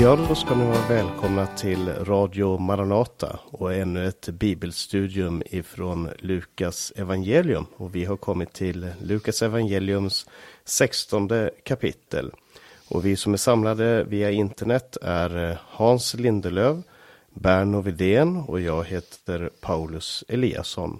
Ja, då ska ni vara välkomna till Radio Maranata och ännu ett bibelstudium ifrån Lukas evangelium. Och vi har kommit till Lukas evangeliums 16 kapitel. Och vi som är samlade via internet är eh, Hans Lindelöv, Berno Vidén och jag heter Paulus Eliasson.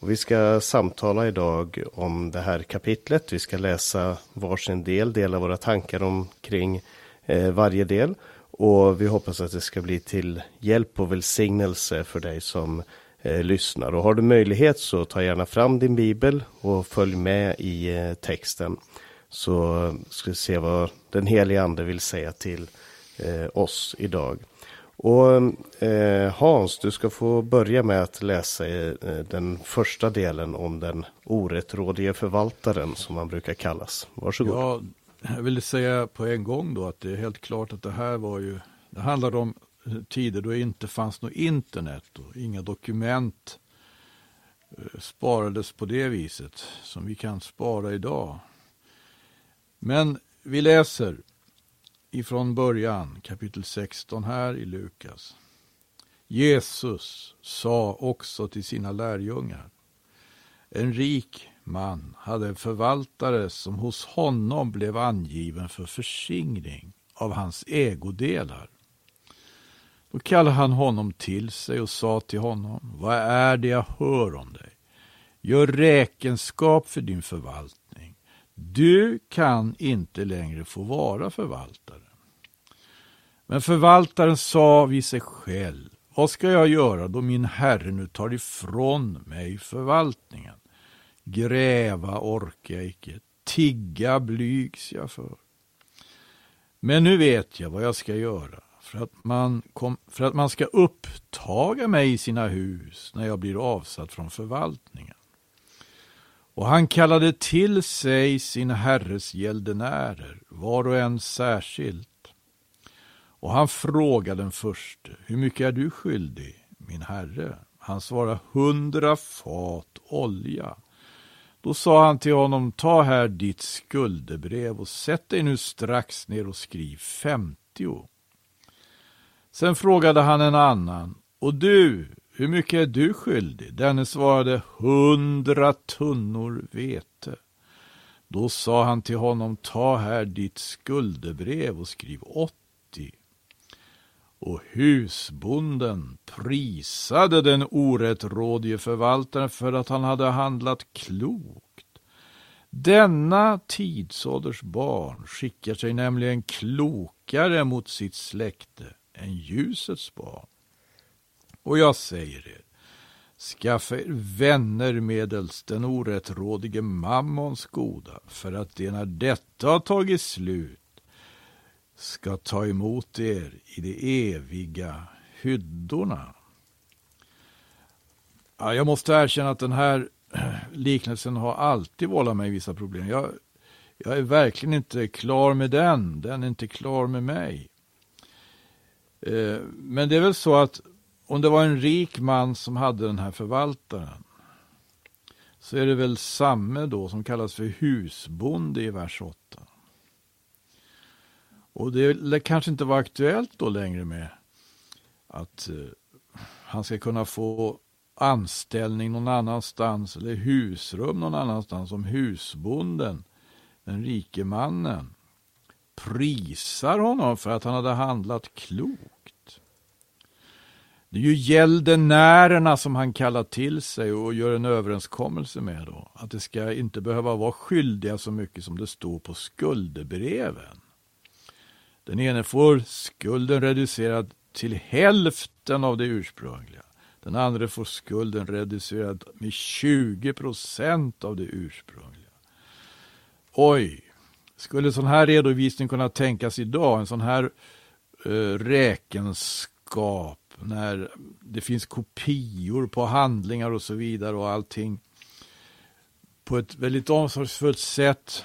Och vi ska samtala idag om det här kapitlet. Vi ska läsa varsin del, dela våra tankar omkring kring Eh, varje del. Och vi hoppas att det ska bli till hjälp och välsignelse för dig som eh, lyssnar. Och har du möjlighet så ta gärna fram din bibel och följ med i eh, texten. Så ska vi se vad den heliga ande vill säga till eh, oss idag. Och eh, Hans, du ska få börja med att läsa eh, den första delen om den orättrådige förvaltaren som man brukar kallas. Varsågod. Ja, jag vill säga på en gång då att det är helt klart att det här var ju, det handlade om eh, tider då det inte fanns något internet och inga dokument eh, sparades på det viset som vi kan spara idag. Men vi läser ifrån början, kapitel 16 här i Lukas. Jesus sa också till sina lärjungar. En rik man hade en förvaltare som hos honom blev angiven för förskingring av hans ägodelar. Då kallade han honom till sig och sa till honom, vad är det jag hör om dig? Gör räkenskap för din förvaltning. Du kan inte längre få vara förvaltare. Men förvaltaren sa vid sig själv, vad ska jag göra då min herre nu tar ifrån mig förvaltningen? Gräva orkar jag icke, tigga blygs jag för. Men nu vet jag vad jag ska göra för att, man kom, för att man ska upptaga mig i sina hus när jag blir avsatt från förvaltningen. Och han kallade till sig sin herres gäldenärer, var och en särskilt. Och han frågade den förste, hur mycket är du skyldig, min herre? Han svarade, hundra fat olja. Då sa han till honom, ta här ditt skuldebrev och sätt dig nu strax ner och skriv femtio. Sen frågade han en annan, och du, hur mycket är du skyldig? Denne svarade, hundra tunnor vete. Då sa han till honom, ta här ditt skuldebrev och skriv åttio. Och husbonden prisade den orättrådige förvaltaren för att han hade handlat klokt. Denna tidsålders barn skickar sig nämligen klokare mot sitt släkte än ljusets barn. Och jag säger er, skaffa er vänner medelst den orättrådige mammons goda, för att det när detta har tagit slut ska ta emot er i de eviga hyddorna. Ja, jag måste erkänna att den här liknelsen har alltid vållat mig vissa problem. Jag, jag är verkligen inte klar med den. Den är inte klar med mig. Eh, men det är väl så att om det var en rik man som hade den här förvaltaren så är det väl samme då som kallas för husbonde i vers 8. Och det kanske inte var aktuellt då längre med att eh, han ska kunna få anställning någon annanstans eller husrum någon annanstans som husbonden, den rike mannen, prisar honom för att han hade handlat klokt. Det är ju gäldenärerna som han kallar till sig och gör en överenskommelse med då. Att det ska inte behöva vara skyldiga så mycket som det står på skuldebreven. Den ene får skulden reducerad till hälften av det ursprungliga. Den andra får skulden reducerad med 20 procent av det ursprungliga. Oj, skulle sån här redovisning kunna tänkas idag? En sån här uh, räkenskap när det finns kopior på handlingar och så vidare och allting på ett väldigt omsorgsfullt sätt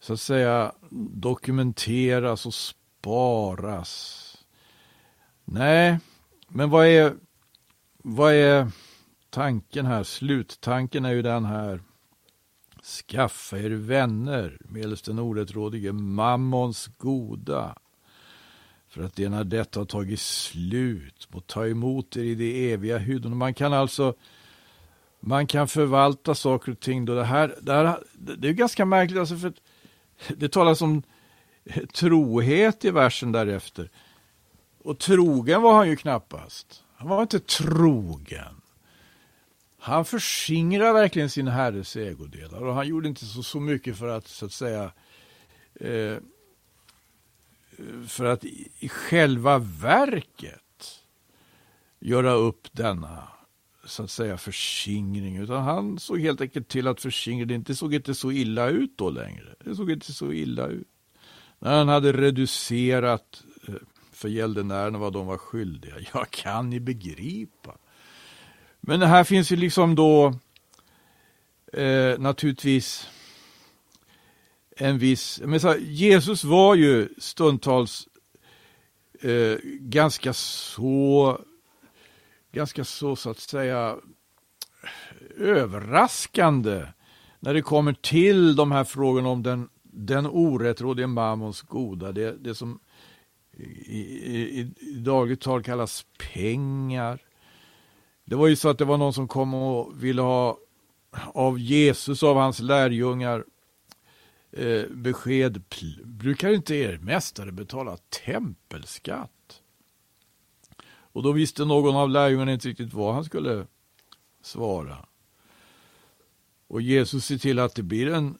så att säga dokumenteras och sparas. Nej, men vad är, vad är tanken här? Sluttanken är ju den här. Skaffa er vänner medelst den orättrådige mammons goda. för att det när detta har tagit slut må ta emot er i de eviga hyddorna. Man kan alltså man kan förvalta saker och ting. Då det, här, det, här, det är ganska märkligt, alltså för det talas om trohet i versen därefter. Och trogen var han ju knappast. Han var inte trogen. Han förskingrade verkligen sin herres ägodelar och han gjorde inte så, så mycket för att så att säga eh, för att i själva verket göra upp denna så att säga förskingring utan han såg helt enkelt till att förskingringen inte såg inte så illa ut då längre. Det såg inte så illa ut. När han hade reducerat eh, för gäldenärerna vad de var skyldiga. Jag kan ni begripa? Men här finns ju liksom då eh, naturligtvis en viss... Men så, Jesus var ju stundtals eh, ganska så ganska så, så att säga överraskande när det kommer till de här frågorna om den, den orättrådige mammons goda, det, det som i, i, i dagligt tal kallas pengar. Det var ju så att det var någon som kom och ville ha av Jesus, av hans lärjungar, eh, besked. Brukar inte er mästare betala tempelskatt? Och då visste någon av lärjungarna inte riktigt vad han skulle svara. Och Jesus ser till att det blir en,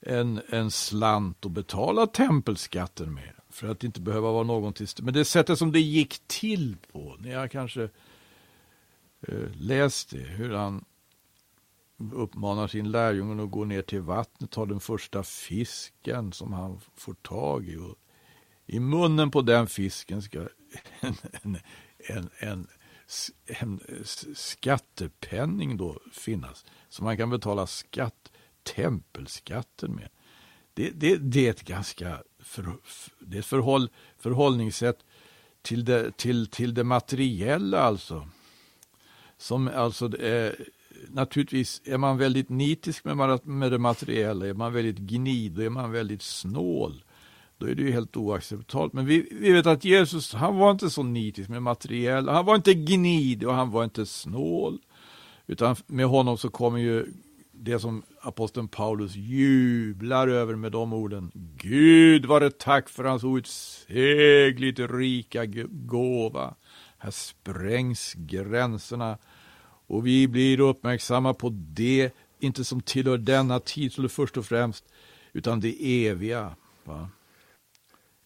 en, en slant att betala tempelskatten med. För att inte behöva vara någon till Men det sättet som det gick till på, ni har kanske eh, läst det, hur han uppmanar sin lärjunge att gå ner till vattnet, ta den första fisken som han får tag i. Och i munnen på den fisken ska en, en, en, en, en skattepenning då finnas, som man kan betala skatt, tempelskatten med. Det, det, det är ett ganska för, det är ett förhåll, förhållningssätt till det, till, till det materiella alltså. Som alltså är, naturligtvis är man väldigt nitisk med, med det materiella, är man väldigt gnid, är man väldigt snål. Då är det ju helt oacceptabelt. Men vi, vi vet att Jesus, han var inte så nitisk med materiella, han var inte gnidig och han var inte snål. Utan med honom så kommer ju det som aposteln Paulus jublar över med de orden. Gud var det tack för hans outsägligt rika gåva. Här sprängs gränserna och vi blir uppmärksamma på det, inte som tillhör denna tid först och främst, utan det eviga. Va?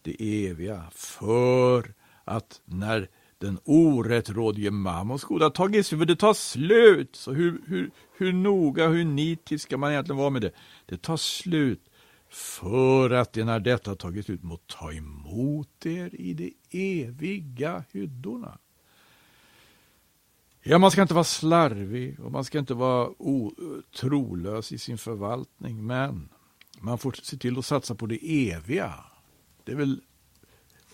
Det eviga, för att när den orättrådige mammons goda tagits för det tar slut. Så hur, hur, hur noga, hur nitisk ska man egentligen vara med det? Det tar slut för att det när detta tagit slut må ta emot er i de eviga hyddorna. Ja, man ska inte vara slarvig och man ska inte vara trolös i sin förvaltning, men man får se till att satsa på det eviga. Det är väl,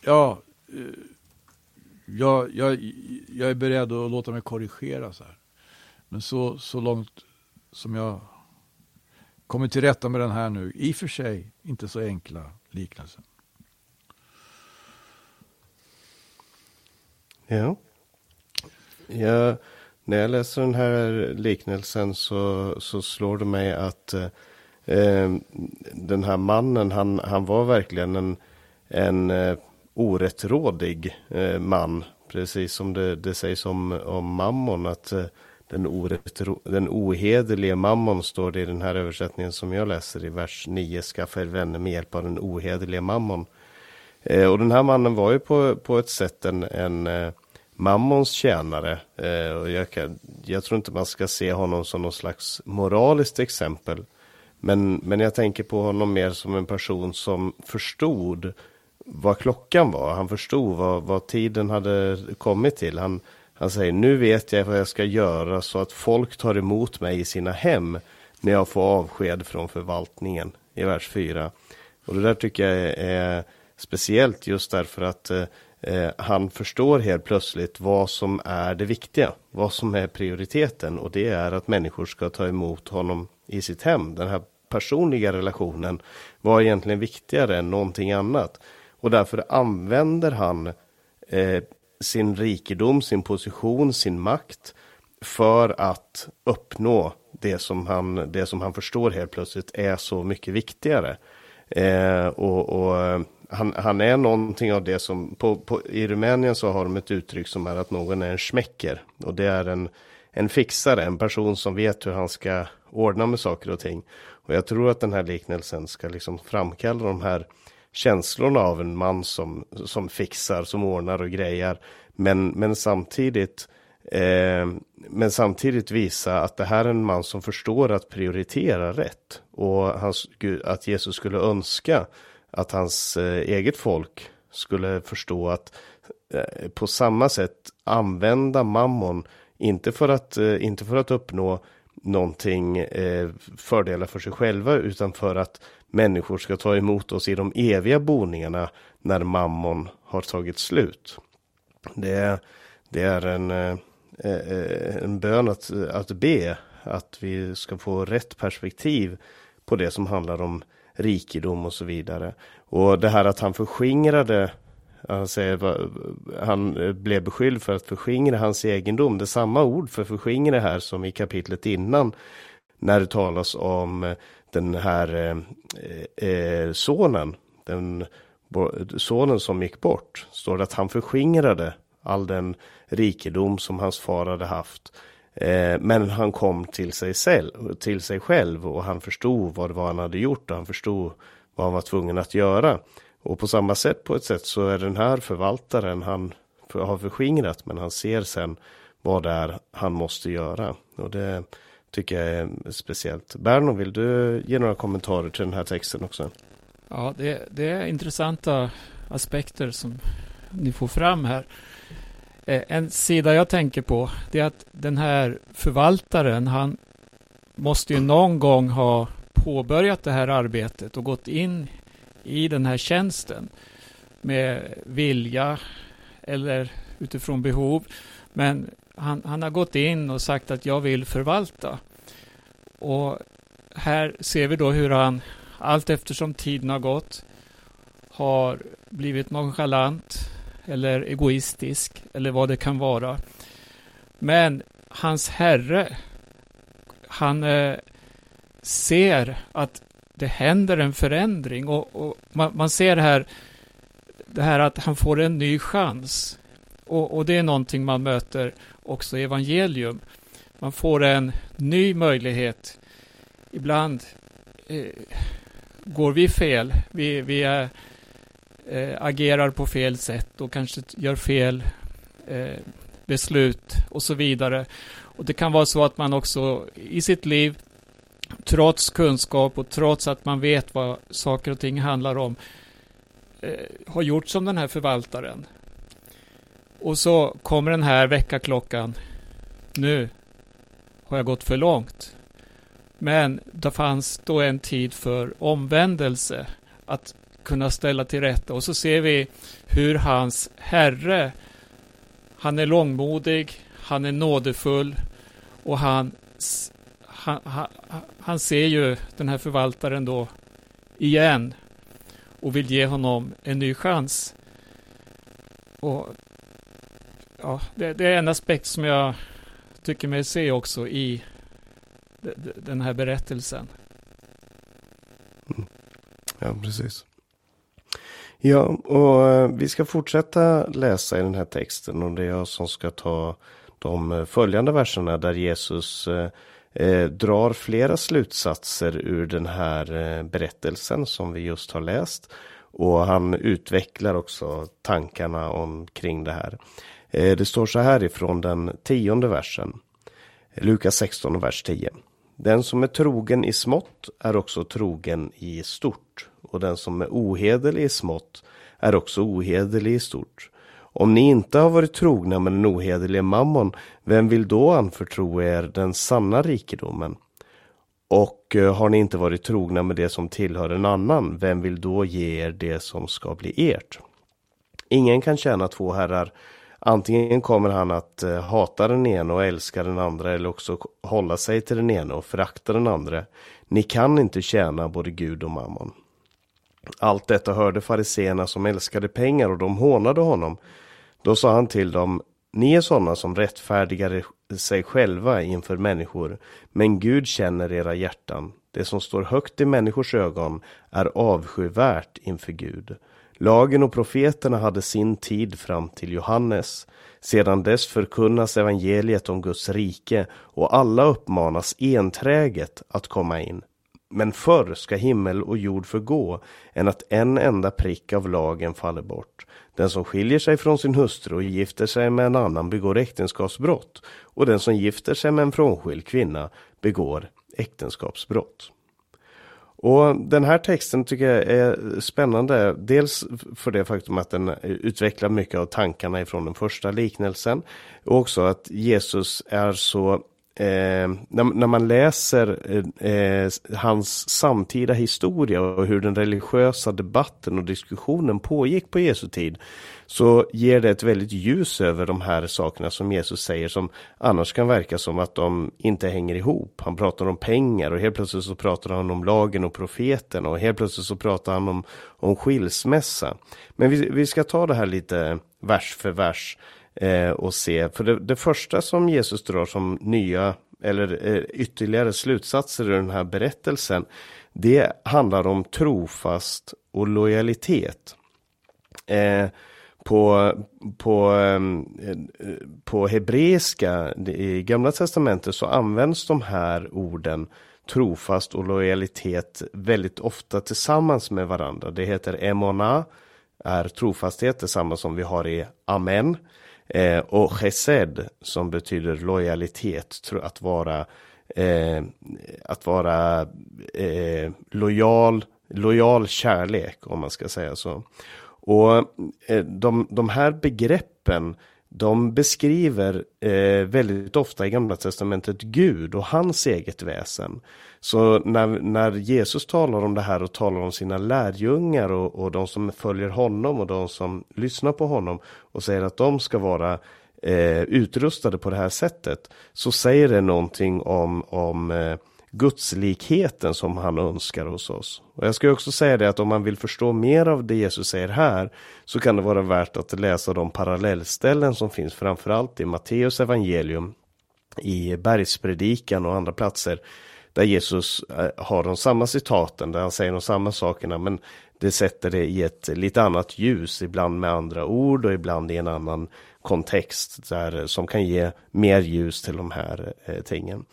ja, eh, jag, jag, jag är beredd att låta mig korrigeras här. Men så, så långt som jag kommit till rätta med den här nu, i och för sig inte så enkla liknelsen. Ja. ja. När jag läser den här liknelsen så, så slår det mig att eh, eh den här mannen, han, han var verkligen en, en eh, orättrådig eh, man. Precis som det, det sägs om, om mammon. Att eh, den, orättro, den ohederlige mammon står det i den här översättningen som jag läser i vers 9. Skaffa er vänner med hjälp av den ohederlige mammon. Eh, och den här mannen var ju på, på ett sätt en, en eh, mammons tjänare. Eh, och jag, kan, jag tror inte man ska se honom som någon slags moraliskt exempel. Men, men jag tänker på honom mer som en person som förstod vad klockan var. Han förstod vad, vad tiden hade kommit till. Han, han säger, nu vet jag vad jag ska göra så att folk tar emot mig i sina hem när jag får avsked från förvaltningen i vers 4. Och det där tycker jag är, speciellt just därför att eh, eh, han förstår helt plötsligt vad som är det viktiga, vad som är prioriteten och det är att människor ska ta emot honom i sitt hem. Den här personliga relationen var egentligen viktigare än någonting annat. Och därför använder han eh, sin rikedom, sin position, sin makt för att uppnå det som han, det som han förstår helt plötsligt är så mycket viktigare. Eh, och, och eh, han, han, är någonting av det som, på, på, i Rumänien så har de ett uttryck som är att någon är en smäcker. Och det är en, en fixare, en person som vet hur han ska ordna med saker och ting. Och jag tror att den här liknelsen ska liksom framkalla de här känslorna av en man som, som fixar, som ordnar och grejar. Men, men samtidigt eh, men samtidigt visa att det här är en man som förstår att prioritera rätt. Och hans, att Jesus skulle önska att hans eh, eget folk skulle förstå att eh, på samma sätt använda mammon, inte för att, eh, inte för att uppnå någonting eh, fördelar för sig själva, utan för att människor ska ta emot oss i de eviga boningarna när mammon har tagit slut. Det, det är en, eh, eh, en bön att, att be, att vi ska få rätt perspektiv på det som handlar om rikedom och så vidare. Och det här att han förskingrade han, säger, han eh, blev beskylld för att förskingra hans egendom. Det är samma ord för förskingra här som i kapitlet innan. När det talas om eh, den här eh, sonen. Den sonen som gick bort. Står det att han förskingrade all den rikedom som hans far hade haft. Men han kom till sig, själv, till sig själv och han förstod vad det var han hade gjort och han förstod vad han var tvungen att göra. Och på samma sätt på ett sätt så är den här förvaltaren han har förskingrat men han ser sen vad det är han måste göra. Och det tycker jag är speciellt. Berno, vill du ge några kommentarer till den här texten också? Ja, det, det är intressanta aspekter som ni får fram här. Eh, en sida jag tänker på det är att den här förvaltaren, han måste ju någon gång ha påbörjat det här arbetet och gått in i den här tjänsten med vilja eller utifrån behov. Men han, han har gått in och sagt att jag vill förvalta. Och här ser vi då hur han allt eftersom tiden har gått har blivit nonchalant eller egoistisk eller vad det kan vara. Men hans herre, han eh, ser att det händer en förändring och, och man, man, ser här det här att han får en ny chans. Och, och, det är någonting man möter också i evangelium. Man får en ny möjlighet. Ibland eh, går vi fel. Vi, vi är, eh, agerar på fel sätt och kanske gör fel eh, beslut och så vidare. Och det kan vara så att man också i sitt liv trots kunskap och trots att man vet vad saker och ting handlar om, eh, har gjort som den här förvaltaren. Och så kommer den här väckarklockan. Nu har jag gått för långt. Men det fanns då en tid för omvändelse, att kunna ställa till rätta. Och så ser vi hur hans herre, han är långmodig, han är nådefull och han han, han, han ser ju den här förvaltaren då igen och vill ge honom en ny chans. Och ja, det, det, är en aspekt som jag tycker mig se också i den här berättelsen. Mm. Ja, precis. Ja, och eh, vi ska fortsätta läsa i den här texten och det är jag som ska ta de eh, följande verserna där Jesus eh, eh, drar flera slutsatser ur den här eh, berättelsen som vi just har läst. Och han utvecklar också tankarna omkring det här. Eh, det står så här ifrån den tionde versen. Lukas 16, vers 10. Den som är trogen i smått är också trogen i stort. Och den som är ohederlig i smått är också ohederlig i stort. Om ni inte har varit trogna med den ohederliga mammon, vem vill då anförtro er den sanna rikedomen? Och eh, har ni inte varit trogna med det som tillhör en annan, vem vill då ge er det som ska bli ert? Ingen kan tjäna två herrar. Antingen kommer han att eh, hata den ena och älska den andra eller också hålla sig till den ena och förakta den andra. Ni kan inte tjäna både Gud och mammon. Allt detta hörde fariseerna som älskade pengar och de hånade honom. Då sa han till dem, ni är sådana som rättfärdigar sig själva inför människor, men Gud känner era hjärtan. Det som står högt i människors ögon är avskyvärt inför Gud. Lagen och profeterna hade sin tid fram till Johannes. Sedan dess förkunnas evangeliet om Guds rike och alla uppmanas enträget att komma in. Men förr ska himmel och jord förgå än att en enda prick av lagen faller bort. Den som skiljer sig från sin hustru och gifter sig med en annan begår äktenskapsbrott och den som gifter sig med en frånskild kvinna begår äktenskapsbrott. Och den här texten tycker jag är spännande. Dels för det faktum att den utvecklar mycket av tankarna ifrån den första liknelsen. Och också att Jesus är så Eh, när, när, man läser eh, hans samtida historia och hur den religiösa debatten och diskussionen pågick på Jesu tid så ger det ett väldigt ljus över de här sakerna som Jesus säger som annars kan verka som att de inte hänger ihop. Han pratar om pengar och helt plötsligt så pratar han om lagen och profeten och helt plötsligt så pratar han om, om skilsmässa. Men vi, vi ska ta det här lite vers för vers eh, och se. För det, det, första som Jesus drar som nya eller eh, ytterligare slutsatser i den här berättelsen. Det handlar om trofast och lojalitet. Eh, på, på, ehm, eh, på hebreiska i gamla testamentet så används de här orden trofast och lojalitet väldigt ofta tillsammans med varandra. Det heter emona, är trofasthet, detsamma som vi har i amen. Eh, och chesed som betyder lojalitet, att vara, eh, att vara eh, lojal, lojal kärlek om man ska säga så. Och eh, de, de här begreppen de beskriver eh, väldigt ofta i Gamla Testamentet Gud och hans eget väsen. Så när, när Jesus talar om det här och talar om sina lärjungar och, och de som följer honom och de som lyssnar på honom och säger att de ska vara eh, utrustade på det här sättet så säger det någonting om, om eh, gudslikheten som han önskar hos oss. Och jag ska också säga det att om man vill förstå mer av det Jesus säger här så kan det vara värt att läsa de parallellställen som finns framförallt i Matteus evangelium i bergspredikan och andra platser där Jesus eh, har de samma citaten, där han säger de samma sakerna men det sätter det i ett lite annat ljus, ibland med andra ord och ibland i en annan kontext där, eh, som kan ge mer ljus till de här eh, tingen.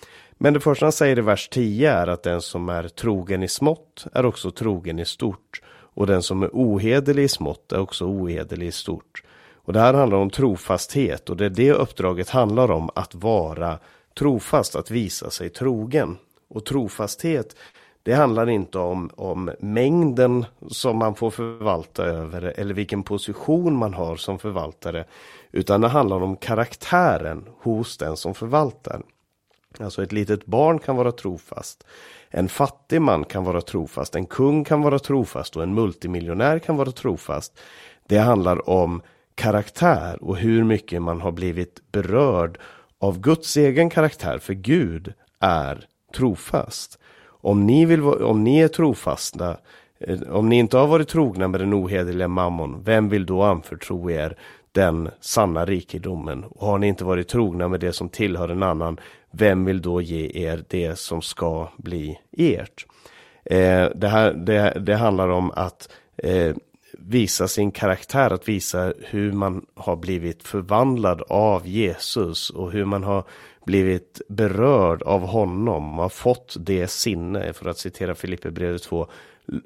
Men det första han säger i vers 10 är att den som är trogen i smått är också trogen i stort. Och den som är ohederlig i smått är också ohederlig i stort. Och det här handlar om trofasthet och det är det uppdraget handlar om att vara trofast, att visa sig trogen. Och trofasthet, det handlar inte om, om mängden som man får förvalta över eller vilken position man har som förvaltare, utan det handlar om karaktären hos den som förvaltar. Alltså ett litet barn kan vara trofast. En fattig man kan vara trofast. En kung kan vara trofast och en multimiljonär kan vara trofast. Det handlar om karaktär och hur mycket man har blivit berörd av Guds egen karaktär. För Gud är trofast. Om ni, vill, om ni är trofasta, eh, om ni inte har varit trogna med den ohederliga mammon, vem vill då anförtro er den sanna rikedomen? Och har ni inte varit trogna med det som tillhör en annan, vem vill då ge er det som ska bli ert? Eh, det, här, det, det handlar om att eh, visa sin karaktär, att visa hur man har blivit förvandlad av Jesus och hur man har blivit berörd av honom och har fått det sinne, för att citera Filipperbrevet 2,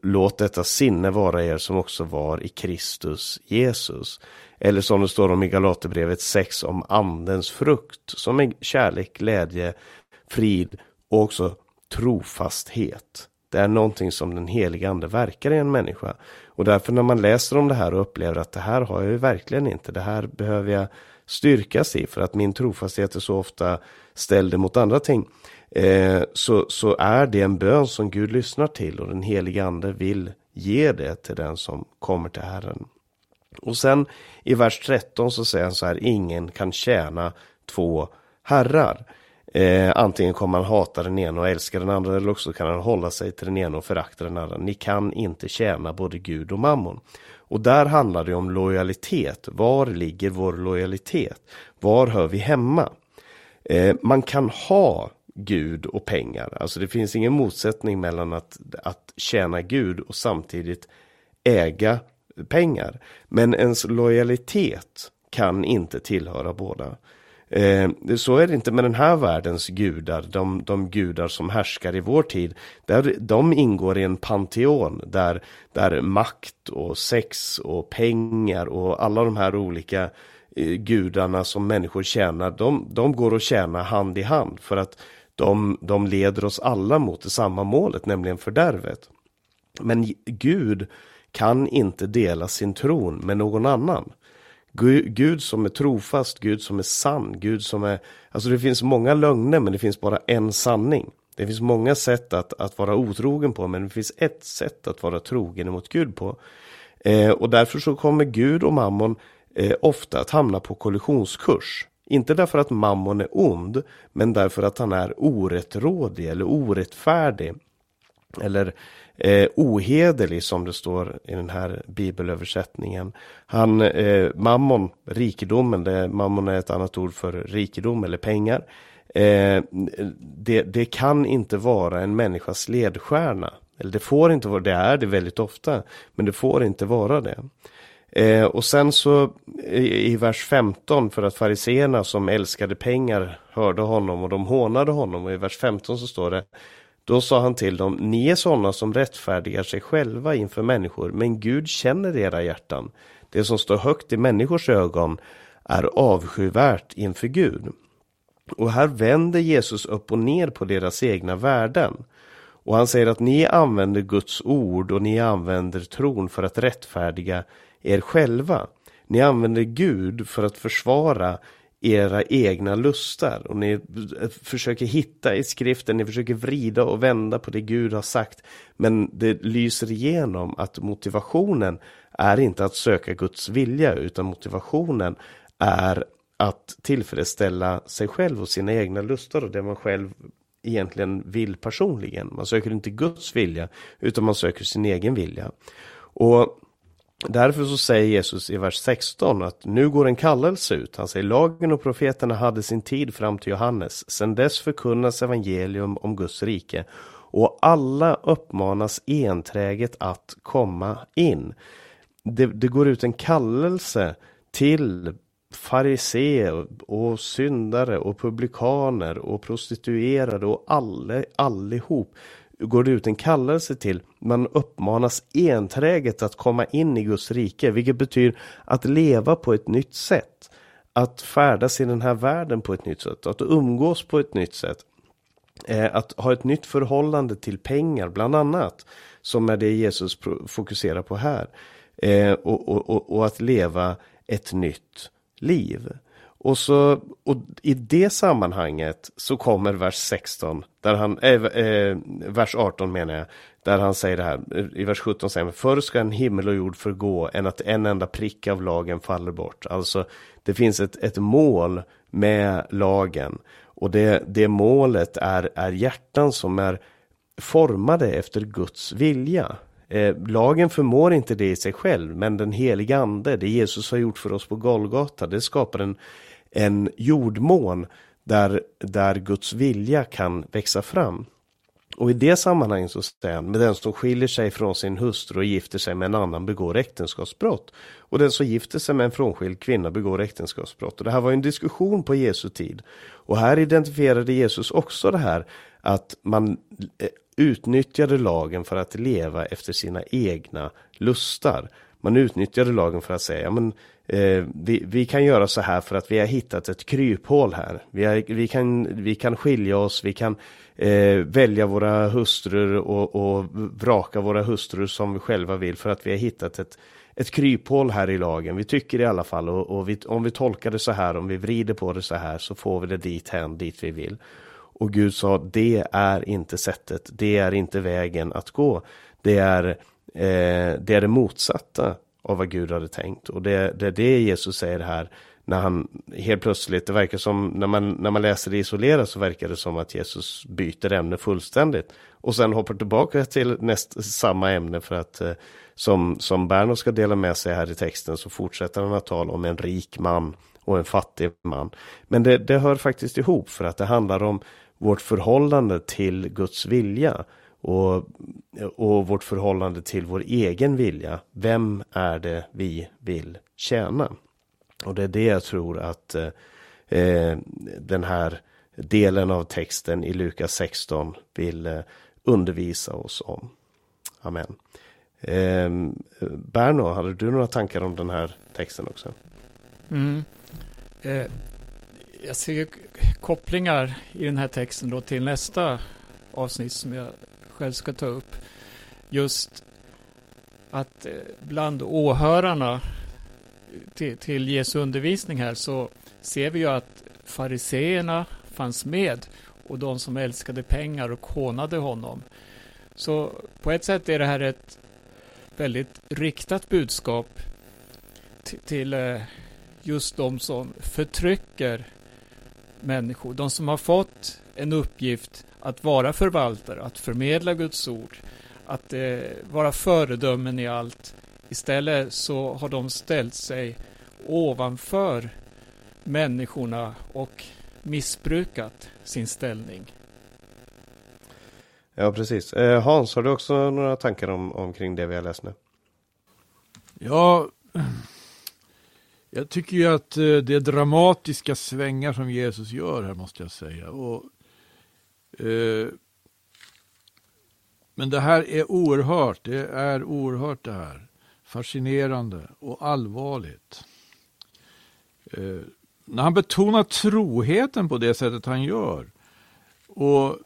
låt detta sinne vara er som också var i Kristus Jesus. Eller som det står om i Galaterbrevet 6 om andens frukt som är kärlek, glädje, frid och också trofasthet. Det är någonting som den heliga ande verkar i en människa. Och därför när man läser om det här och upplever att det här har jag ju verkligen inte, det här behöver jag styrkas i för att min trofasthet är så ofta ställd mot andra ting. Eh, så, så är det en bön som Gud lyssnar till och den heliga ande vill ge det till den som kommer till Herren. Och sen i vers 13 så säger han så här, ingen kan tjäna två herrar. Eh, antingen kommer han hata den ena och älska den andra eller också kan han hålla sig till den ena och förakta den andra. Ni kan inte tjäna både Gud och mammon. Och där handlar det om lojalitet. Var ligger vår lojalitet? Var hör vi hemma? Eh, man kan ha Gud och pengar. Alltså det finns ingen motsättning mellan att, att tjäna Gud och samtidigt äga pengar. Men ens lojalitet kan inte tillhöra båda. Eh, så är det inte med den här världens gudar, de, de gudar som härskar i vår tid. Där, de ingår i en panteon där, där makt och sex och pengar och alla de här olika eh, gudarna som människor tjänar, de, de går att tjäna hand i hand för att de, de leder oss alla mot det samma målet, nämligen fördärvet. Men Gud kan inte dela sin tron med någon annan. Gud som är trofast, Gud som är sann, Gud som är... Alltså det finns många lögner men det finns bara en sanning. Det finns många sätt att, att vara otrogen på men det finns ett sätt att vara trogen mot Gud på. Eh, och därför så kommer Gud och mammon eh, ofta att hamna på kollisionskurs. Inte därför att mammon är ond, men därför att han är orättrådig eller orättfärdig. Eller eh, ohederlig som det står i den här bibelöversättningen. Han, eh, mammon, rikedomen, det, mammon är ett annat ord för rikedom eller pengar. Eh, det, det kan inte vara en människas ledstjärna. Eller det får inte vara, det är det väldigt ofta, men det får inte vara det. Eh, och sen så i, i vers 15 för att fariseerna som älskade pengar hörde honom och de hånade honom och i vers 15 så står det då sa han till dem, ni är sådana som rättfärdigar sig själva inför människor, men Gud känner era hjärtan. Det som står högt i människors ögon är avskyvärt inför Gud. Och här vänder Jesus upp och ner på deras egna värden. Och han säger att ni använder Guds ord och ni använder tron för att rättfärdiga er själva. Ni använder Gud för att försvara era egna lustar och ni försöker hitta i skriften, ni försöker vrida och vända på det Gud har sagt. Men det lyser igenom att motivationen är inte att söka Guds vilja utan motivationen är att tillfredsställa sig själv och sina egna lustar och det man själv egentligen vill personligen. Man söker inte Guds vilja utan man söker sin egen vilja. Och Därför så säger Jesus i vers 16 att nu går en kallelse ut. Han säger lagen och profeterna hade sin tid fram till Johannes. Sedan dess förkunnas evangelium om Guds rike och alla uppmanas enträget att komma in. Det, det går ut en kallelse till fariseer och syndare och publikaner och prostituerade och alle, allihop går det ut en kallelse till. Man uppmanas enträget att komma in i Guds rike, vilket betyder att leva på ett nytt sätt. Att färdas i den här världen på ett nytt sätt, att umgås på ett nytt sätt. Eh, att ha ett nytt förhållande till pengar, bland annat, som är det Jesus fokuserar på här. Eh, och, och, och, och att leva ett nytt liv. Och, så, och i det sammanhanget så kommer vers 16, där han, äh, äh, vers 18 menar jag, där han säger det här, i vers 17 säger han, förr ska en himmel och jord förgå än att en enda prick av lagen faller bort. Alltså det finns ett, ett mål med lagen och det, det målet är, är hjärtan som är formade efter Guds vilja. Eh, lagen förmår inte det i sig själv, men den heliga ande, det Jesus har gjort för oss på Golgata, det skapar en, en jordmån där, där Guds vilja kan växa fram. Och i det sammanhanget så säger han, med den som skiljer sig från sin hustru och gifter sig med en annan begår äktenskapsbrott. Och den som gifter sig med en frånskild kvinna begår äktenskapsbrott. Och det här var en diskussion på Jesu tid. Och här identifierade Jesus också det här att man eh, utnyttjade lagen för att leva efter sina egna lustar. Man utnyttjade lagen för att säga, ja men eh, vi, vi, kan göra så här för att vi har hittat ett kryphål här. Vi, har, vi, kan, vi kan skilja oss, vi kan eh, välja våra hustrur och, och vraka våra hustrur som vi själva vill för att vi har hittat ett, ett kryphål här i lagen. Vi tycker i alla fall och, och vi, om vi tolkar det så här, om vi vrider på det så här så får vi det dit hän, dit vi vill. Och Gud sa, det är inte sättet, det är inte vägen att gå. Det är, eh, det, är det motsatta av vad Gud hade tänkt. Och det, det är det Jesus säger här. när han helt plötsligt, det verkar som, när man, när man läser det isolerat så verkar det som att Jesus byter ämne fullständigt. Och sen hoppar tillbaka till näst, samma ämne för att eh, som, som Berno ska dela med sig här i texten så fortsätter han att tala om en rik man och en fattig man. Men det, det hör faktiskt ihop för att det handlar om vårt förhållande till Guds vilja och, och vårt förhållande till vår egen vilja. Vem är det vi vill tjäna? Och det är det jag tror att eh, eh den här delen av texten i Lukas 16 vill eh, undervisa oss om. Amen. Eh, Berno, hade du några tankar om den här texten också? Mm. Eh, jag ser kopplingar i den här texten då till nästa avsnitt som jag själv ska ta upp. Just att eh, bland åhörarna till, till Jesu undervisning här så ser vi ju att fariseerna fanns med och de som älskade pengar och hånade honom. Så på ett sätt är det här ett väldigt riktat budskap till eh, just de som förtrycker människor. De som har fått en uppgift att vara förvaltare, att förmedla Guds ord, att eh, vara föredömen i allt. Istället så har de ställt sig ovanför människorna och missbrukat sin ställning. Ja, precis. Eh, Hans, har du också några tankar om, omkring det vi har läst nu? Ja, jag tycker ju att eh, det är dramatiska svängar som Jesus gör här måste jag säga. Och, eh, men det här är oerhört, det är oerhört det här. Fascinerande och allvarligt. Eh, när han betonar troheten på det sättet han gör och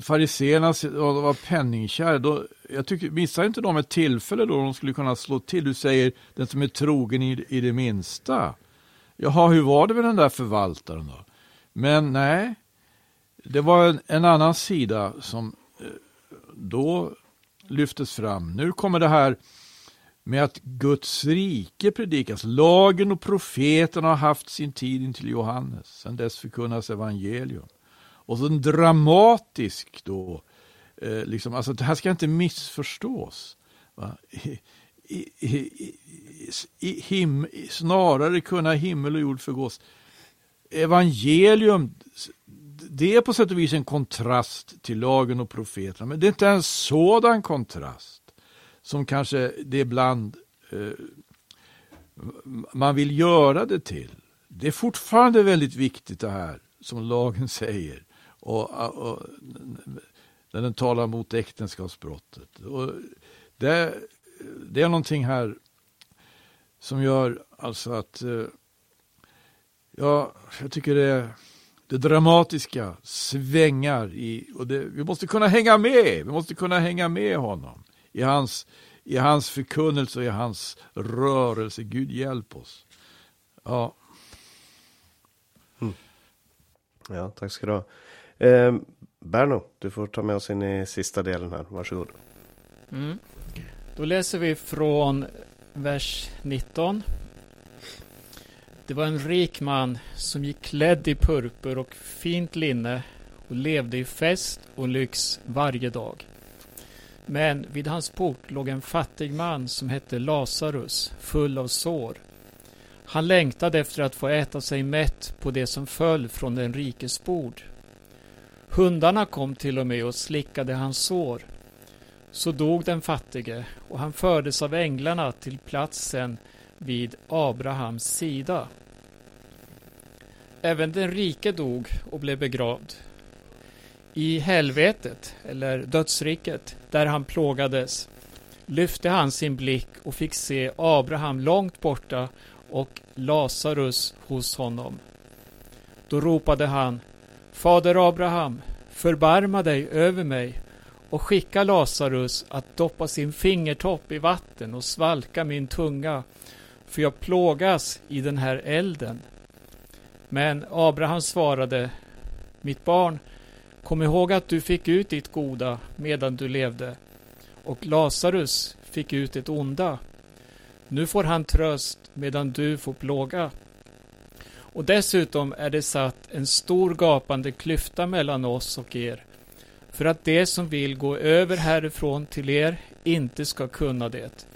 fariséerna var penningkär, då, jag tycker, missar inte de ett tillfälle då de skulle kunna slå till? Du säger den som är trogen i, i det minsta. Jaha, hur var det med den där förvaltaren då? Men nej, det var en, en annan sida som eh, då lyftes fram. Nu kommer det här med att Guds rike predikas. Lagen och profeterna har haft sin tid intill Johannes. Sedan dess förkunnas evangelium. Och så en dramatisk då, eh, liksom, alltså det här ska inte missförstås. I, i, i, him, snarare kunna himmel och jord förgås. Evangelium, det är på sätt och vis en kontrast till lagen och profeterna, men det är inte en sådan kontrast som kanske det ibland eh, man vill göra det till. Det är fortfarande väldigt viktigt det här som lagen säger och, och, när den talar mot äktenskapsbrottet. Och det, det är någonting här som gör alltså att eh, ja, jag tycker det, det dramatiska svängar i, och det, vi måste kunna hänga med, vi måste kunna hänga med honom i hans, i hans förkunnelse och i hans rörelse. Gud hjälp oss. Ja. Mm. Ja, tack ska du ha. Eh, Berno, du får ta med oss in i sista delen här. Varsågod. Mm. Då läser vi från vers 19. Det var en rik man som gick klädd i purpur och fint linne och levde i fest och lyx varje dag. Men vid hans port låg en fattig man som hette Lazarus, full av sår. Han längtade efter att få äta sig mätt på det som föll från den rikes bord. Hundarna kom till och med och slickade hans sår. Så dog den fattige och han fördes av änglarna till platsen vid Abrahams sida. Även den rike dog och blev begravd. I helvetet, eller dödsriket, där han plågades, lyfte han sin blick och fick se Abraham långt borta och Lazarus hos honom. Då ropade han Fader Abraham, förbarma dig över mig och skicka Lazarus att doppa sin fingertopp i vatten och svalka min tunga, för jag plågas i den här elden. Men Abraham svarade, mitt barn, kom ihåg att du fick ut ditt goda medan du levde, och Lazarus fick ut det onda. Nu får han tröst medan du får plåga. Och dessutom är det satt en stor gapande klyfta mellan oss och er, för att det som vill gå över härifrån till er inte ska kunna det,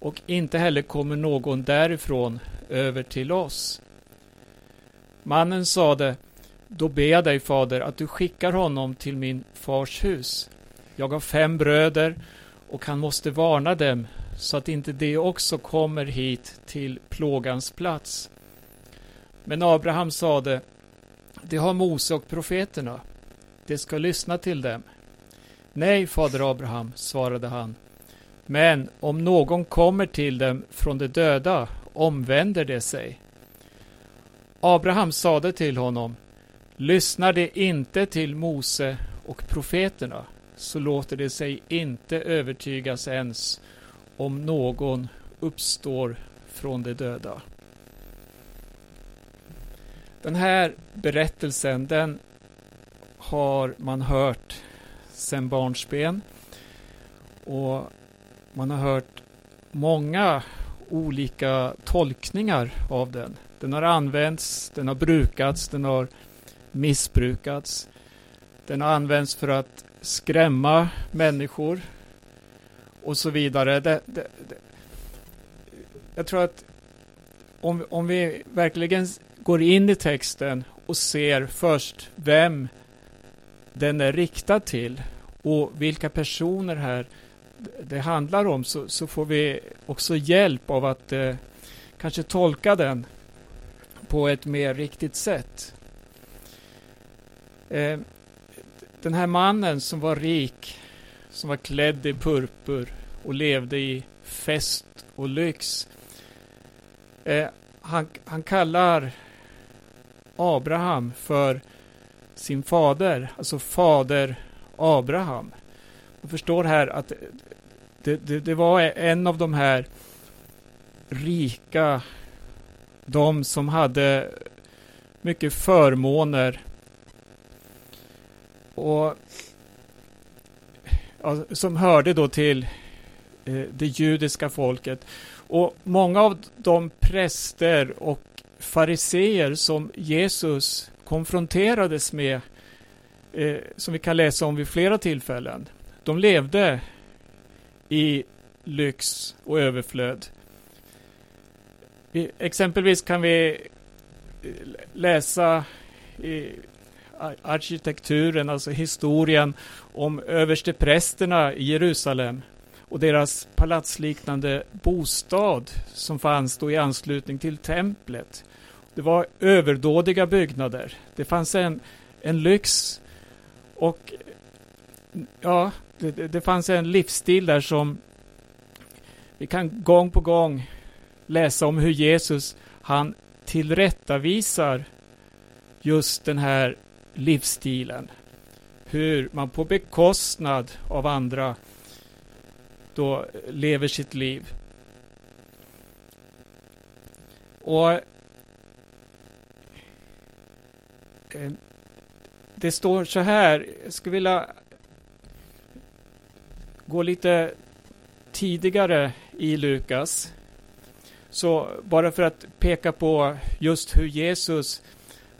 och inte heller kommer någon därifrån över till oss. Mannen sade, då ber jag dig, fader, att du skickar honom till min fars hus. Jag har fem bröder och han måste varna dem så att inte de också kommer hit till plågans plats. Men Abraham sade, det har Mose och profeterna, de ska lyssna till dem. Nej, fader Abraham, svarade han, men om någon kommer till dem från de döda omvänder de sig. Abraham sade till honom, lyssnar de inte till Mose och profeterna, så låter det sig inte övertygas ens om någon uppstår från de döda. Den här berättelsen, den har man hört sedan barnsben. Och man har hört många olika tolkningar av den. Den har använts, den har brukats, den har missbrukats. Den har använts för att skrämma människor och så vidare. Det, det, det. Jag tror att om, om vi verkligen går in i texten och ser först vem den är riktad till och vilka personer här det handlar om så, så får vi också hjälp av att eh, kanske tolka den på ett mer riktigt sätt. Eh, den här mannen som var rik, som var klädd i purpur och levde i fest och lyx. Eh, han, han kallar Abraham för sin fader, alltså fader Abraham. Man förstår här att det, det, det, var en av de här rika, de som hade mycket förmåner och ja, som hörde då till eh, det judiska folket. Och många av de präster och fariseer som Jesus konfronterades med, eh, som vi kan läsa om vid flera tillfällen, de levde i lyx och överflöd. Exempelvis kan vi eh, läsa i arkitekturen, alltså historien om översteprästerna i Jerusalem och deras palatsliknande bostad som fanns då i anslutning till templet. Det var överdådiga byggnader. Det fanns en, en lyx och ja, det, det fanns en livsstil där som vi kan gång på gång läsa om hur Jesus han tillrättavisar just den här livsstilen. Hur man på bekostnad av andra då lever sitt liv. Och eh, det står så här, jag skulle vilja gå lite tidigare i Lukas. Så bara för att peka på just hur Jesus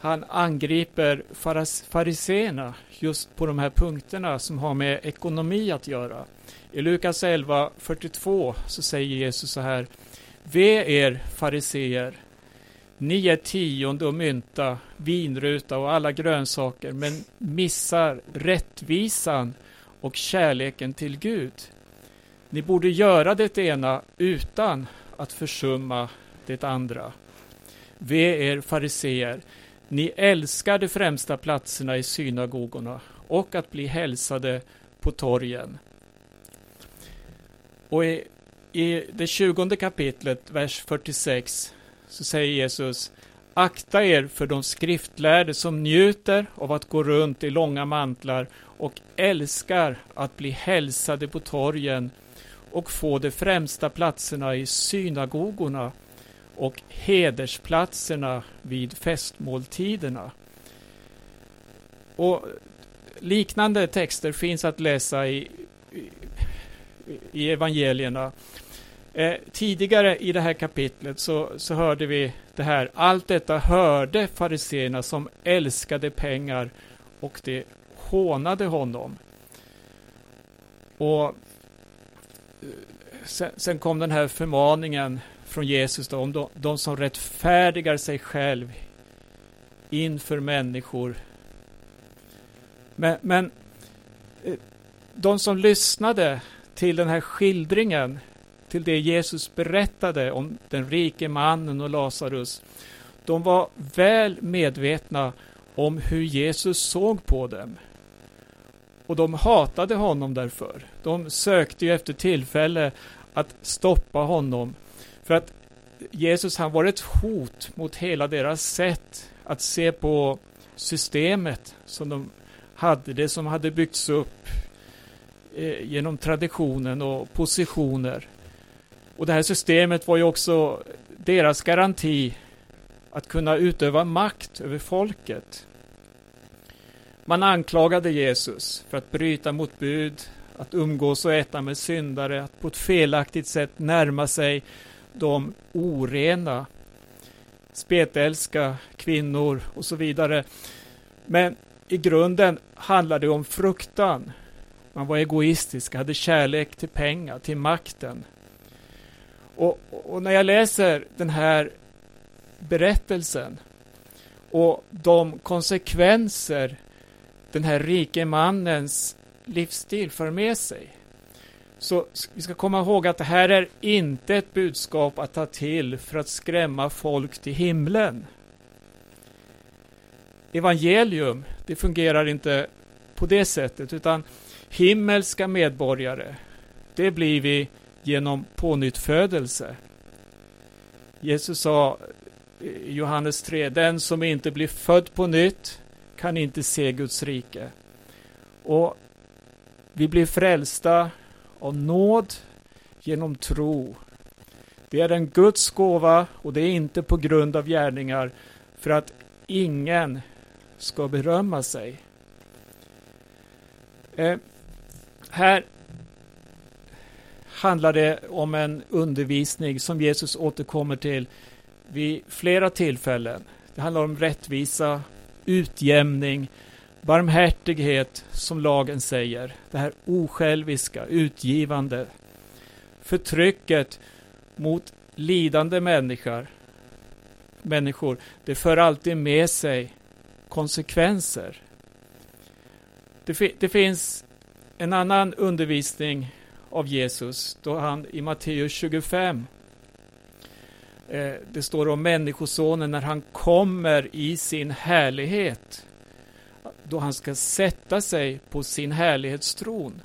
han angriper fariseerna just på de här punkterna som har med ekonomi att göra. I Lukas 11, 42 så säger Jesus så här. Ve er fariseer, ni är tionde och mynta, vinruta och alla grönsaker, men missar rättvisan och kärleken till Gud. Ni borde göra det ena utan att försumma det andra. Ve er fariseer, ni älskar de främsta platserna i synagogorna och att bli hälsade på torgen. Och i, i det tjugonde kapitlet, vers 46, så säger Jesus Akta er för de skriftlärde som njuter av att gå runt i långa mantlar och älskar att bli hälsade på torgen och få de främsta platserna i synagogorna och hedersplatserna vid festmåltiderna. Och liknande texter finns att läsa i, i, i evangelierna. Eh, tidigare i det här kapitlet så, så hörde vi det här. Allt detta hörde fariseerna som älskade pengar och det hånade honom. Och eh, sen, sen kom den här förmaningen från Jesus då, om de, de som rättfärdigar sig själv inför människor. Men, men eh, de som lyssnade till den här skildringen, till det Jesus berättade om den rike mannen och Lazarus, de var väl medvetna om hur Jesus såg på dem. Och de hatade honom därför. De sökte ju efter tillfälle att stoppa honom. För att Jesus han var ett hot mot hela deras sätt att se på systemet som de hade, det som hade byggts upp eh, genom traditionen och positioner. Och det här systemet var ju också deras garanti att kunna utöva makt över folket. Man anklagade Jesus för att bryta mot bud, att umgås och äta med syndare, att på ett felaktigt sätt närma sig de orena, spetälska kvinnor och så vidare. Men i grunden handlade det om fruktan. Man var egoistisk, hade kärlek till pengar, till makten. Och, och när jag läser den här berättelsen och de konsekvenser den här rike mannens livsstil för med sig. Så vi ska komma ihåg att det här är inte ett budskap att ta till för att skrämma folk till himlen. Evangelium, det fungerar inte på det sättet, utan himmelska medborgare, det blir vi genom pånyttfödelse. Jesus sa i Johannes 3, den som inte blir född på nytt kan inte se Guds rike. Och vi blir frälsta av nåd genom tro. Det är en Guds gåva och det är inte på grund av gärningar för att ingen ska berömma sig. Eh, här handlar det om en undervisning som Jesus återkommer till vid flera tillfällen. Det handlar om rättvisa, utjämning, barmhärtighet som lagen säger. Det här osjälviska, utgivande. Förtrycket mot lidande människor, människor, det för alltid med sig konsekvenser. Det, fi det finns en annan undervisning av Jesus då han i Matteus 25 eh, det står om Människosonen när han kommer i sin härlighet då han ska sätta sig på sin härlighetstron.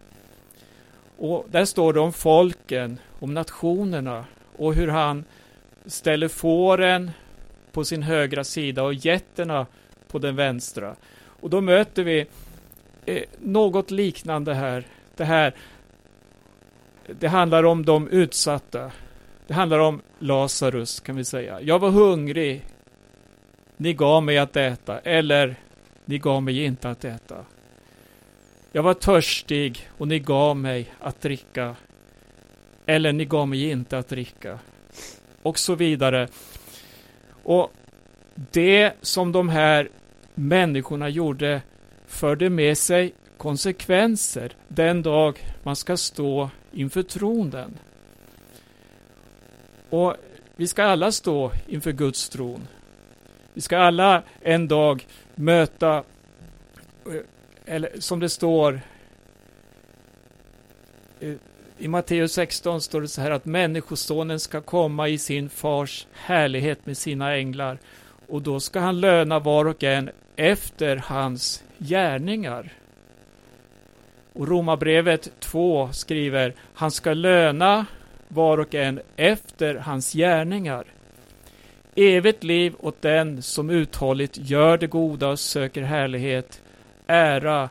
Och där står det om folken, om nationerna och hur han ställer fåren på sin högra sida och getterna på den vänstra. Och då möter vi eh, något liknande här. Det här det handlar om de utsatta. Det handlar om Lazarus kan vi säga. Jag var hungrig. Ni gav mig att äta. Eller ni gav mig inte att äta. Jag var törstig och ni gav mig att dricka. Eller ni gav mig inte att dricka. Och så vidare. Och det som de här människorna gjorde förde med sig konsekvenser den dag man ska stå inför tronen. Och vi ska alla stå inför Guds tron. Vi ska alla en dag möta, eh, eller som det står eh, i Matteus 16 står det så här att Människosonen ska komma i sin fars härlighet med sina änglar och då ska han löna var och en efter hans gärningar. Och Romarbrevet 2 skriver han ska löna var och en efter hans gärningar. Evigt liv åt den som uthålligt gör det goda och söker härlighet, ära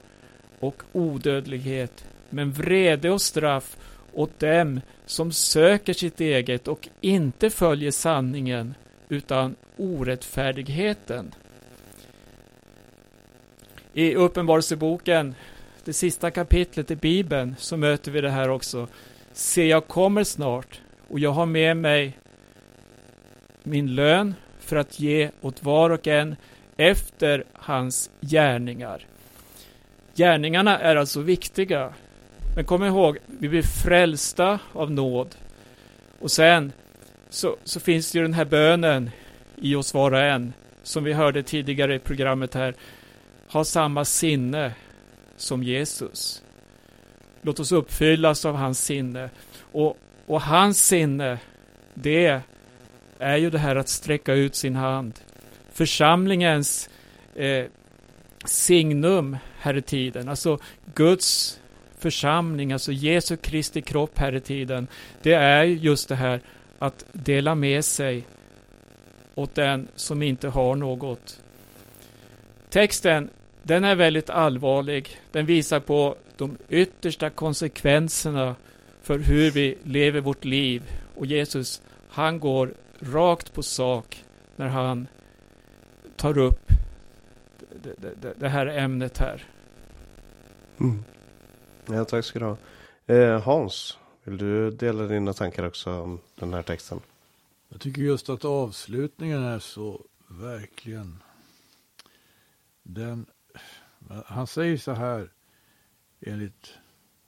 och odödlighet, men vrede och straff åt dem som söker sitt eget och inte följer sanningen utan orättfärdigheten. I Uppenbarelseboken, det sista kapitlet i Bibeln, så möter vi det här också. Se, jag kommer snart och jag har med mig min lön för att ge åt var och en efter hans gärningar. Gärningarna är alltså viktiga. Men kom ihåg, vi blir frälsta av nåd. Och sen så, så finns det ju den här bönen i oss var och en, som vi hörde tidigare i programmet här. Ha samma sinne som Jesus. Låt oss uppfyllas av hans sinne. Och, och hans sinne, det är ju det här att sträcka ut sin hand. Församlingens eh, signum här i tiden, alltså Guds församling, alltså Jesu Kristi kropp här i tiden, det är just det här att dela med sig åt den som inte har något. Texten, den är väldigt allvarlig. Den visar på de yttersta konsekvenserna för hur vi lever vårt liv. Och Jesus, han går rakt på sak när han tar upp det, det, det här ämnet här. Mm. Ja, tack ska du ha. Eh, Hans, vill du dela dina tankar också om den här texten? Jag tycker just att avslutningen är så verkligen den, han säger så här enligt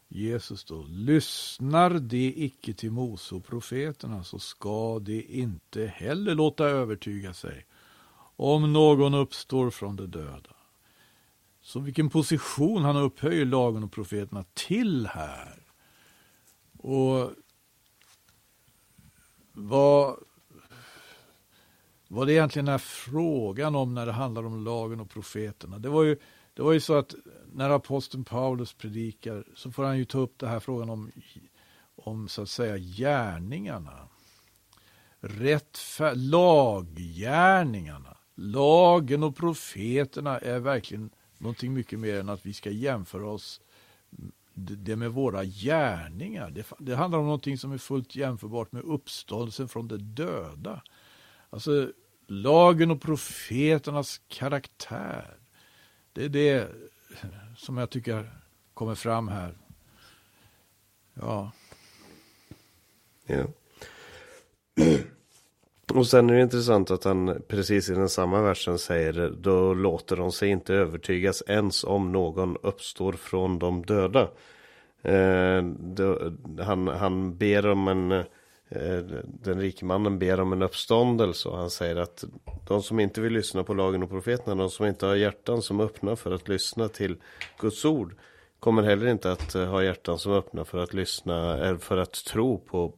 Jesus då, lyssnar de icke till Mose och profeterna så ska de inte heller låta övertyga sig om någon uppstår från de döda. Så vilken position han upphöjer lagen och profeterna till här. Och vad, vad det egentligen är frågan om när det handlar om lagen och profeterna. Det var ju, det var ju så att när aposteln Paulus predikar så får han ju ta upp den här frågan om, om så att säga gärningarna. Rättfär, laggärningarna. Lagen och profeterna är verkligen någonting mycket mer än att vi ska jämföra oss det med våra gärningar. Det, det handlar om någonting som är fullt jämförbart med uppståndelsen från de döda. Alltså lagen och profeternas karaktär. Det är det som jag tycker kommer fram här. Ja. Ja. Och sen är det intressant att han precis i den samma versen säger då låter de sig inte övertygas ens om någon uppstår från de döda. Eh, då, han, han ber om en eh, Eh, den rike mannen ber om en uppståndelse och han säger att de som inte vill lyssna på lagen och profeterna, de som inte har hjärtan som öppnar för att lyssna till Guds ord kommer heller inte att eh, ha hjärtan som öppnar för att lyssna, eller för att tro på,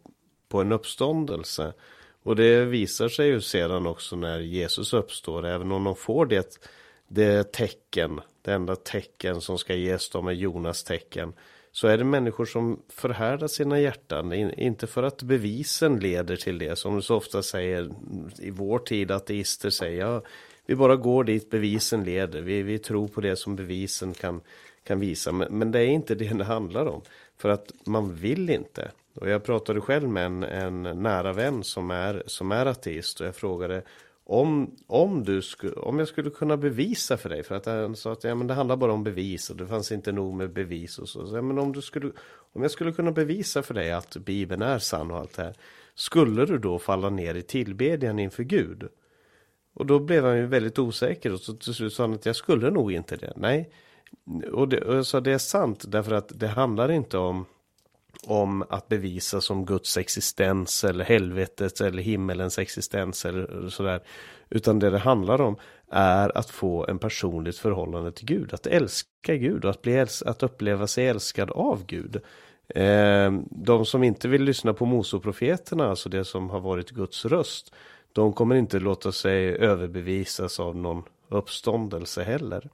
på en uppståndelse. Och det visar sig ju sedan också när Jesus uppstår, även om de får det, det tecken, det enda tecken som ska ges dem är Jonas tecken. Så är det människor som förhärdar sina hjärtan, inte för att bevisen leder till det, som du så ofta säger i vår tid, ateister säger, ja, vi bara går dit bevisen leder, vi, vi tror på det som bevisen kan, kan visa, men, men det är inte det det handlar om, för att man vill inte. Och jag pratade själv med en, en nära vän som är, som är ateist och jag frågade om, om, du sku, om jag skulle kunna bevisa för dig, för att han sa att ja, men det handlar bara om bevis och det fanns inte nog med bevis och så. så ja, men om, du skulle, om jag skulle kunna bevisa för dig att Bibeln är sann och allt det här, skulle du då falla ner i tillbedjan inför Gud? Och då blev han ju väldigt osäker och så till slut sa han att jag skulle nog inte det. Nej, och, det, och jag sa det är sant därför att det handlar inte om om att bevisa som Guds existens eller helvetets eller himmelens existens eller sådär. Utan det det handlar om är att få en personligt förhållande till Gud. Att älska Gud och att, bli äls att uppleva sig älskad av Gud. Eh, de som inte vill lyssna på Mosoprofeterna, alltså det som har varit Guds röst. De kommer inte låta sig överbevisas av någon uppståndelse heller.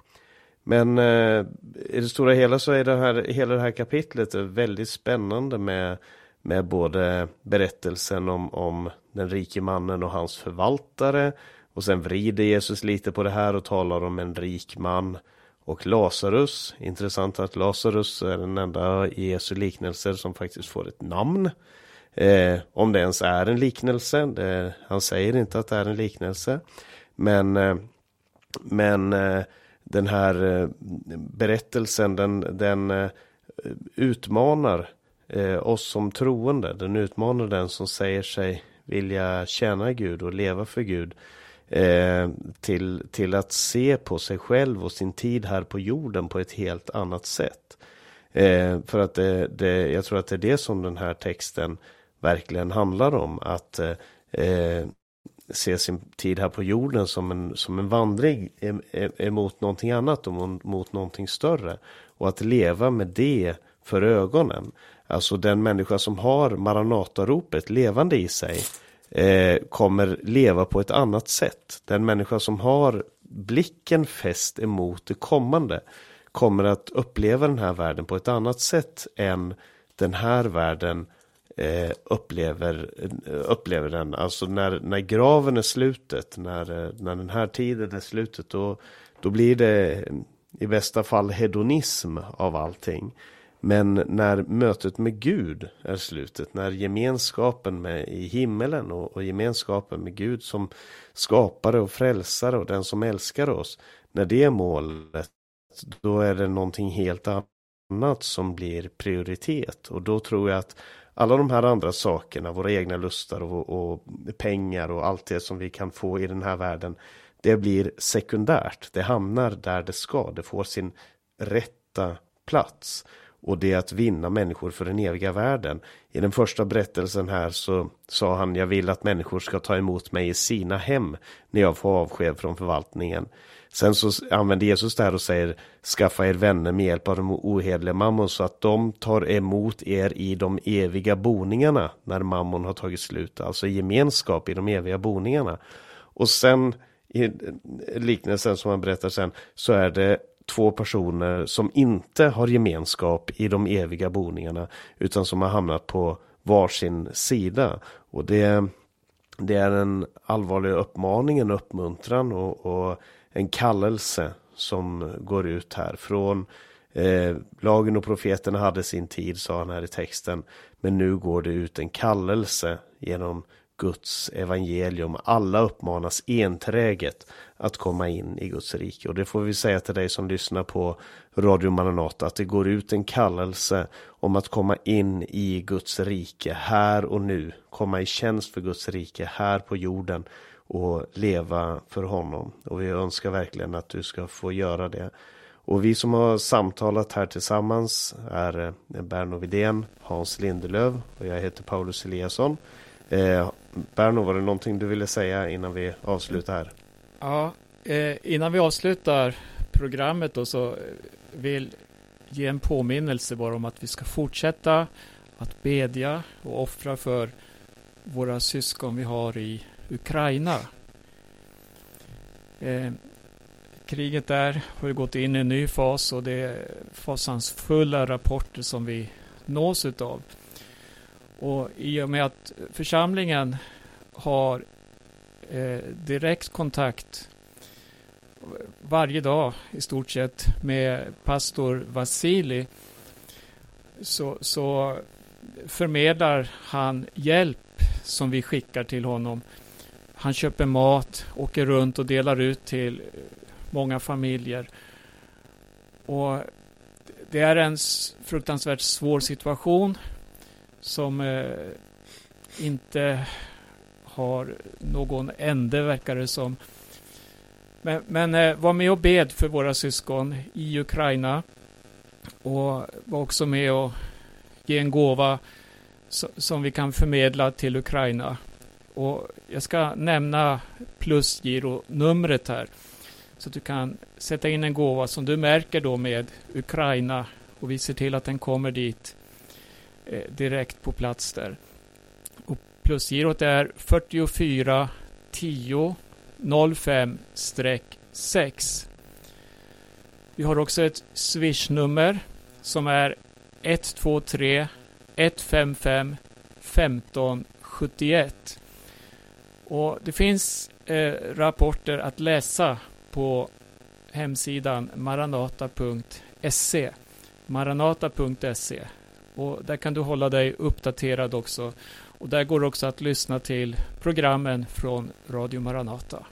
Men eh, i det stora hela så är det här, hela det här kapitlet väldigt spännande med, med både berättelsen om, om den rike mannen och hans förvaltare. Och sen vrider Jesus lite på det här och talar om en rik man och Lazarus. Intressant att Lazarus är den enda i Jesu liknelser som faktiskt får ett namn. Eh, om det ens är en liknelse. Det, han säger inte att det är en liknelse. Men, eh, men eh, den här eh, berättelsen den, den eh, utmanar eh, oss som troende. Den utmanar den som säger sig vilja tjäna Gud och leva för Gud. Till, till att se på sig själv och sin tid här på jorden på ett helt annat sätt. För att det, det, jag tror att det är det som den här texten verkligen handlar om. Att eh, se sin tid här på jorden som en, som en vandring emot någonting annat och mot någonting större. Och att leva med det för ögonen. Alltså den människa som har Maranataropet levande i sig eh, kommer leva på ett annat sätt. Den människa som har blicken fäst emot det kommande kommer att uppleva den här världen på ett annat sätt än den här världen eh, upplever, eh, upplever den. Alltså när, när graven är slutet, när, eh, när den här tiden är slutet, då, då blir det i bästa fall hedonism av allting. Men när mötet med Gud är slutet, när gemenskapen med, i himmelen och, och gemenskapen med Gud som skapare och frälsare och den som älskar oss, när det är målet, då är det någonting helt annat som blir prioritet. Och då tror jag att alla de här andra sakerna, våra egna lustar och, och, pengar och allt det som vi kan få i den här världen, det blir sekundärt. Det hamnar där det ska, det får sin rätta plats. Och det är att vinna människor för den eviga världen. I den första berättelsen här så sa han, jag vill att människor ska ta emot mig i sina hem när jag får avsked från förvaltningen. Sen så använder Jesus det här och säger skaffa er vänner med hjälp av de ohederliga mammon så att de tar emot er i de eviga boningarna när mammon har tagit slut. Alltså gemenskap i de eviga boningarna. Och sen i liknelsen som han berättar sen så är det två personer som inte har gemenskap i de eviga boningarna utan som har hamnat på varsin sida. Och det, det är en allvarlig uppmaning, en uppmuntran och, och en kallelse som går ut här från eh, lagen och profeterna hade sin tid sa han här i texten. Men nu går det ut en kallelse genom Guds evangelium. Alla uppmanas enträget att komma in i Guds rike. Och det får vi säga till dig som lyssnar på Radio Maranata att det går ut en kallelse om att komma in i Guds rike här och nu. Komma i tjänst för Guds rike här på jorden och leva för honom. Och vi önskar verkligen att du ska få göra det. Och vi som har samtalat här tillsammans är eh, Berno Vidén, Hans Lindelöv och jag heter Paulus Eliasson. Eh, Berno, var det någonting du ville säga innan vi avslutar här? Ja, eh, innan vi avslutar programmet då så eh, vill ge en påminnelse bara om att vi ska fortsätta att bedja och offra för våra syskon vi har i Ukraina. Eh, kriget där har gått in i en ny fas och det är fasansfulla rapporter som vi nås utav. Och i och med att församlingen har eh, direkt kontakt varje dag i stort sett med pastor Vasili så, så förmedlar han hjälp som vi skickar till honom han köper mat, åker runt och delar ut till många familjer. Och det är en fruktansvärt svår situation som eh, inte har någon ände verkar det som. Men, men eh, var med och bed för våra syskon i Ukraina och var också med och ge en gåva som vi kan förmedla till Ukraina. Och jag ska nämna plusgironumret här. Så att du kan sätta in en gåva som du märker då med Ukraina och vi ser till att den kommer dit eh, direkt på plats där. Och plusgirot är 44 10 05 6. Vi har också ett swishnummer som är 123 155 1571 och det finns eh, rapporter att läsa på hemsidan maranata.se. Maranata.se. Och där kan du hålla dig uppdaterad också. Och där går också att lyssna till programmen från Radio Maranata.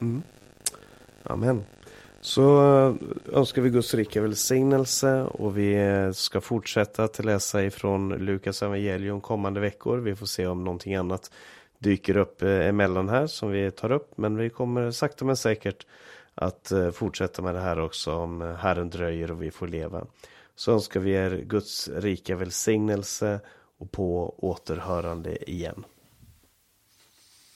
Mm. Amen. Så eh, önskar vi Guds rika välsignelse och vi eh, ska fortsätta att läsa ifrån Lukas evangelium kommande veckor. Vi får se om någonting annat dyker upp eh, emellan här som vi tar upp. Men vi kommer sakta men säkert att fortsätta med det här också om Herren dröjer och vi får leva. Så önskar vi er Guds rika välsignelse och på återhörande igen.